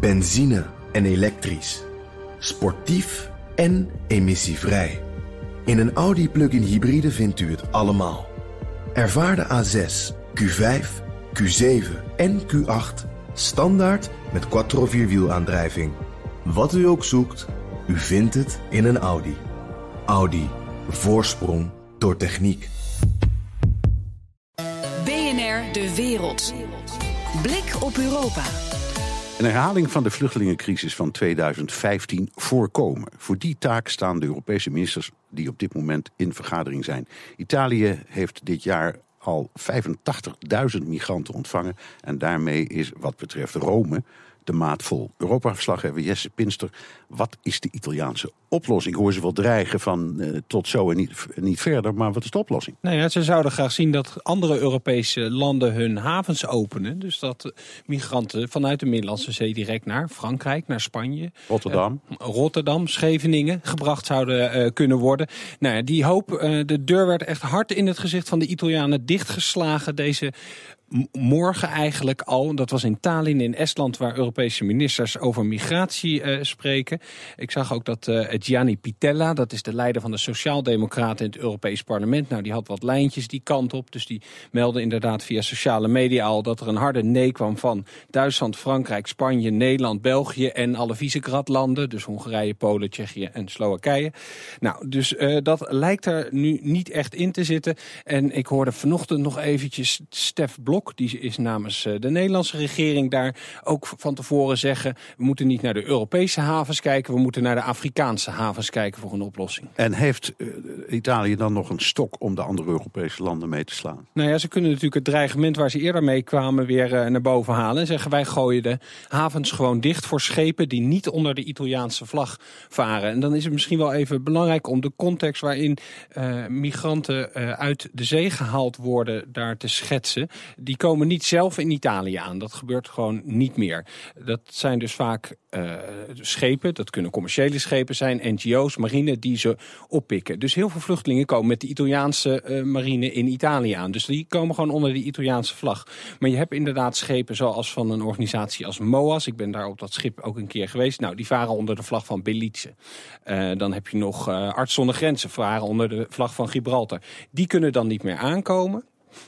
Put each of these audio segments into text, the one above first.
Benzine en elektrisch. Sportief en emissievrij. In een Audi plug-in hybride vindt u het allemaal. Ervaar de A6, Q5, Q7 en Q8 standaard met quattro vierwielaandrijving. Wat u ook zoekt, u vindt het in een Audi. Audi. Voorsprong door techniek. BNR De Wereld. Blik op Europa. Een herhaling van de vluchtelingencrisis van 2015 voorkomen. Voor die taak staan de Europese ministers die op dit moment in vergadering zijn. Italië heeft dit jaar al 85.000 migranten ontvangen. En daarmee is wat betreft Rome de maat vol. Europa-verslaggever Jesse Pinster, wat is de Italiaanse oplossing? Hoor ze wel dreigen van uh, tot zo en niet, niet verder, maar wat is de oplossing? Nou ja, ze zouden graag zien dat andere Europese landen hun havens openen. Dus dat migranten vanuit de Middellandse Zee direct naar Frankrijk, naar Spanje. Rotterdam. Uh, Rotterdam, Scheveningen gebracht zouden uh, kunnen worden. Nou ja, die hoop, de deur werd echt hard in het gezicht van de Italianen dichtgeslagen. Deze morgen eigenlijk al. Dat was in Tallinn in Estland waar Europese ministers over migratie uh, spreken. Ik zag ook dat uh, Gianni Pitella, dat is de leider van de Sociaaldemocraten in het Europees Parlement. Nou, die had wat lijntjes die kant op. Dus die meldde inderdaad via sociale media al dat er een harde nee kwam van Duitsland, Frankrijk, Spanje, Nederland, België en alle Visegrad-landen. Dus Hongarije, Polen, Tsjechië en Slowakije. Nou, dus uh, dat lijkt er nu niet echt in te zitten. En ik hoorde vanochtend nog eventjes Stef Blok die is namens eh, de Nederlandse regering daar ook van tevoren zeggen... we moeten niet naar de Europese havens kijken... we moeten naar de Afrikaanse havens kijken voor een oplossing. En heeft uh, Italië dan nog een stok om de andere Europese landen mee te slaan? Nou ja, ze kunnen natuurlijk het dreigement waar ze eerder mee kwamen... weer uh, naar boven halen en zeggen wij gooien de havens gewoon dicht... voor schepen die niet onder de Italiaanse vlag varen. En dan is het misschien wel even belangrijk om de context... waarin migranten uit de zee gehaald worden daar te schetsen die komen niet zelf in Italië aan. Dat gebeurt gewoon niet meer. Dat zijn dus vaak uh, schepen, dat kunnen commerciële schepen zijn, NGO's, marine, die ze oppikken. Dus heel veel vluchtelingen komen met de Italiaanse uh, marine in Italië aan. Dus die komen gewoon onder de Italiaanse vlag. Maar je hebt inderdaad schepen zoals van een organisatie als MOAS. Ik ben daar op dat schip ook een keer geweest. Nou, die varen onder de vlag van Belize. Uh, dan heb je nog Arts zonder Grenzen, varen onder de vlag van Gibraltar. Die kunnen dan niet meer aankomen.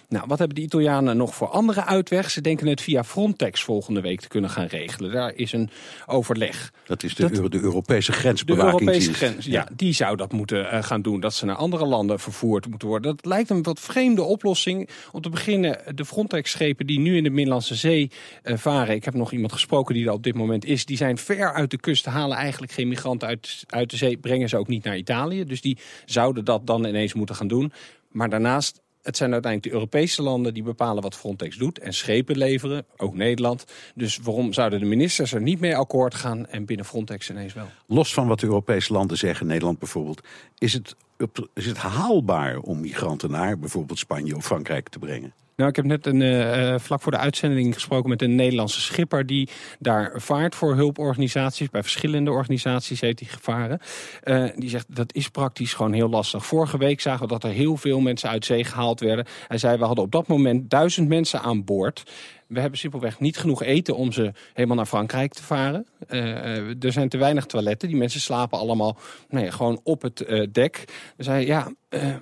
Nou, wat hebben de Italianen nog voor andere uitweg? Ze denken het via Frontex volgende week te kunnen gaan regelen. Daar is een overleg. Dat is de, dat, de Europese grensbewaking. De Europese grens, ja, die zou dat moeten uh, gaan doen. Dat ze naar andere landen vervoerd moeten worden. Dat lijkt een wat vreemde oplossing. Om te beginnen, de Frontex-schepen die nu in de Middellandse Zee uh, varen. Ik heb nog iemand gesproken die daar op dit moment is. Die zijn ver uit de kust, halen eigenlijk geen migranten uit, uit de zee. Brengen ze ook niet naar Italië. Dus die zouden dat dan ineens moeten gaan doen. Maar daarnaast het zijn uiteindelijk de Europese landen die bepalen wat Frontex doet en schepen leveren, ook Nederland. Dus waarom zouden de ministers er niet mee akkoord gaan en binnen Frontex ineens wel? Los van wat de Europese landen zeggen, Nederland bijvoorbeeld, is het, is het haalbaar om migranten naar bijvoorbeeld Spanje of Frankrijk te brengen? Nou, ik heb net een, uh, vlak voor de uitzending gesproken met een Nederlandse schipper die daar vaart voor hulporganisaties. Bij verschillende organisaties heeft hij gevaren. Uh, die zegt dat is praktisch gewoon heel lastig. Vorige week zagen we dat er heel veel mensen uit zee gehaald werden. Hij zei we hadden op dat moment duizend mensen aan boord. We hebben simpelweg niet genoeg eten om ze helemaal naar Frankrijk te varen. Uh, er zijn te weinig toiletten. Die mensen slapen allemaal nou gewoon op het uh, dek. Dan zei ja,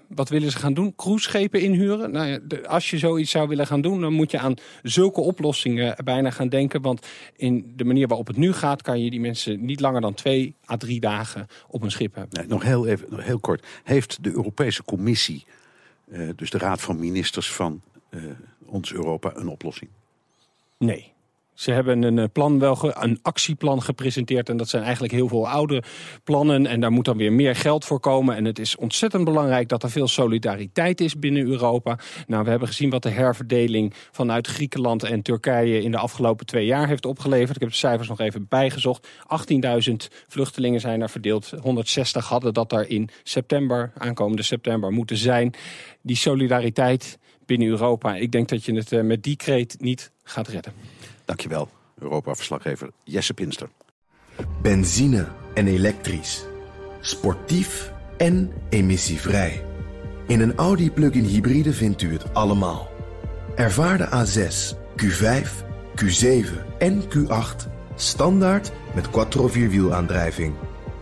wat willen ze gaan doen? Cruiseschepen inhuren? Nou ja, als je zoiets zou willen gaan doen, dan moet je aan zulke oplossingen bijna gaan denken. Want in de manier waarop het nu gaat, kan je die mensen niet langer dan twee à drie dagen op een schip hebben. Nog heel, even, nog heel kort. Heeft de Europese Commissie, dus de Raad van Ministers van ons Europa, een oplossing? Nee. Ze hebben een plan wel een actieplan gepresenteerd. En dat zijn eigenlijk heel veel oude plannen. En daar moet dan weer meer geld voor komen. En het is ontzettend belangrijk dat er veel solidariteit is binnen Europa. Nou, we hebben gezien wat de herverdeling vanuit Griekenland en Turkije in de afgelopen twee jaar heeft opgeleverd. Ik heb de cijfers nog even bijgezocht. 18.000 vluchtelingen zijn er verdeeld. 160 hadden dat daar in september, aankomende september, moeten zijn. Die solidariteit binnen Europa. Ik denk dat je het uh, met die kreet niet gaat redden. Dankjewel, Europa-verslaggever Jesse Pinster. Benzine en elektrisch. Sportief en emissievrij. In een Audi plug-in hybride vindt u het allemaal. Ervaar de A6, Q5, Q7 en Q8 Standaard met quattro vierwielaandrijving.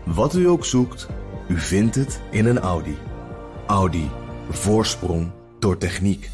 Wat u ook zoekt, u vindt het in een Audi. Audi. Voorsprong door techniek.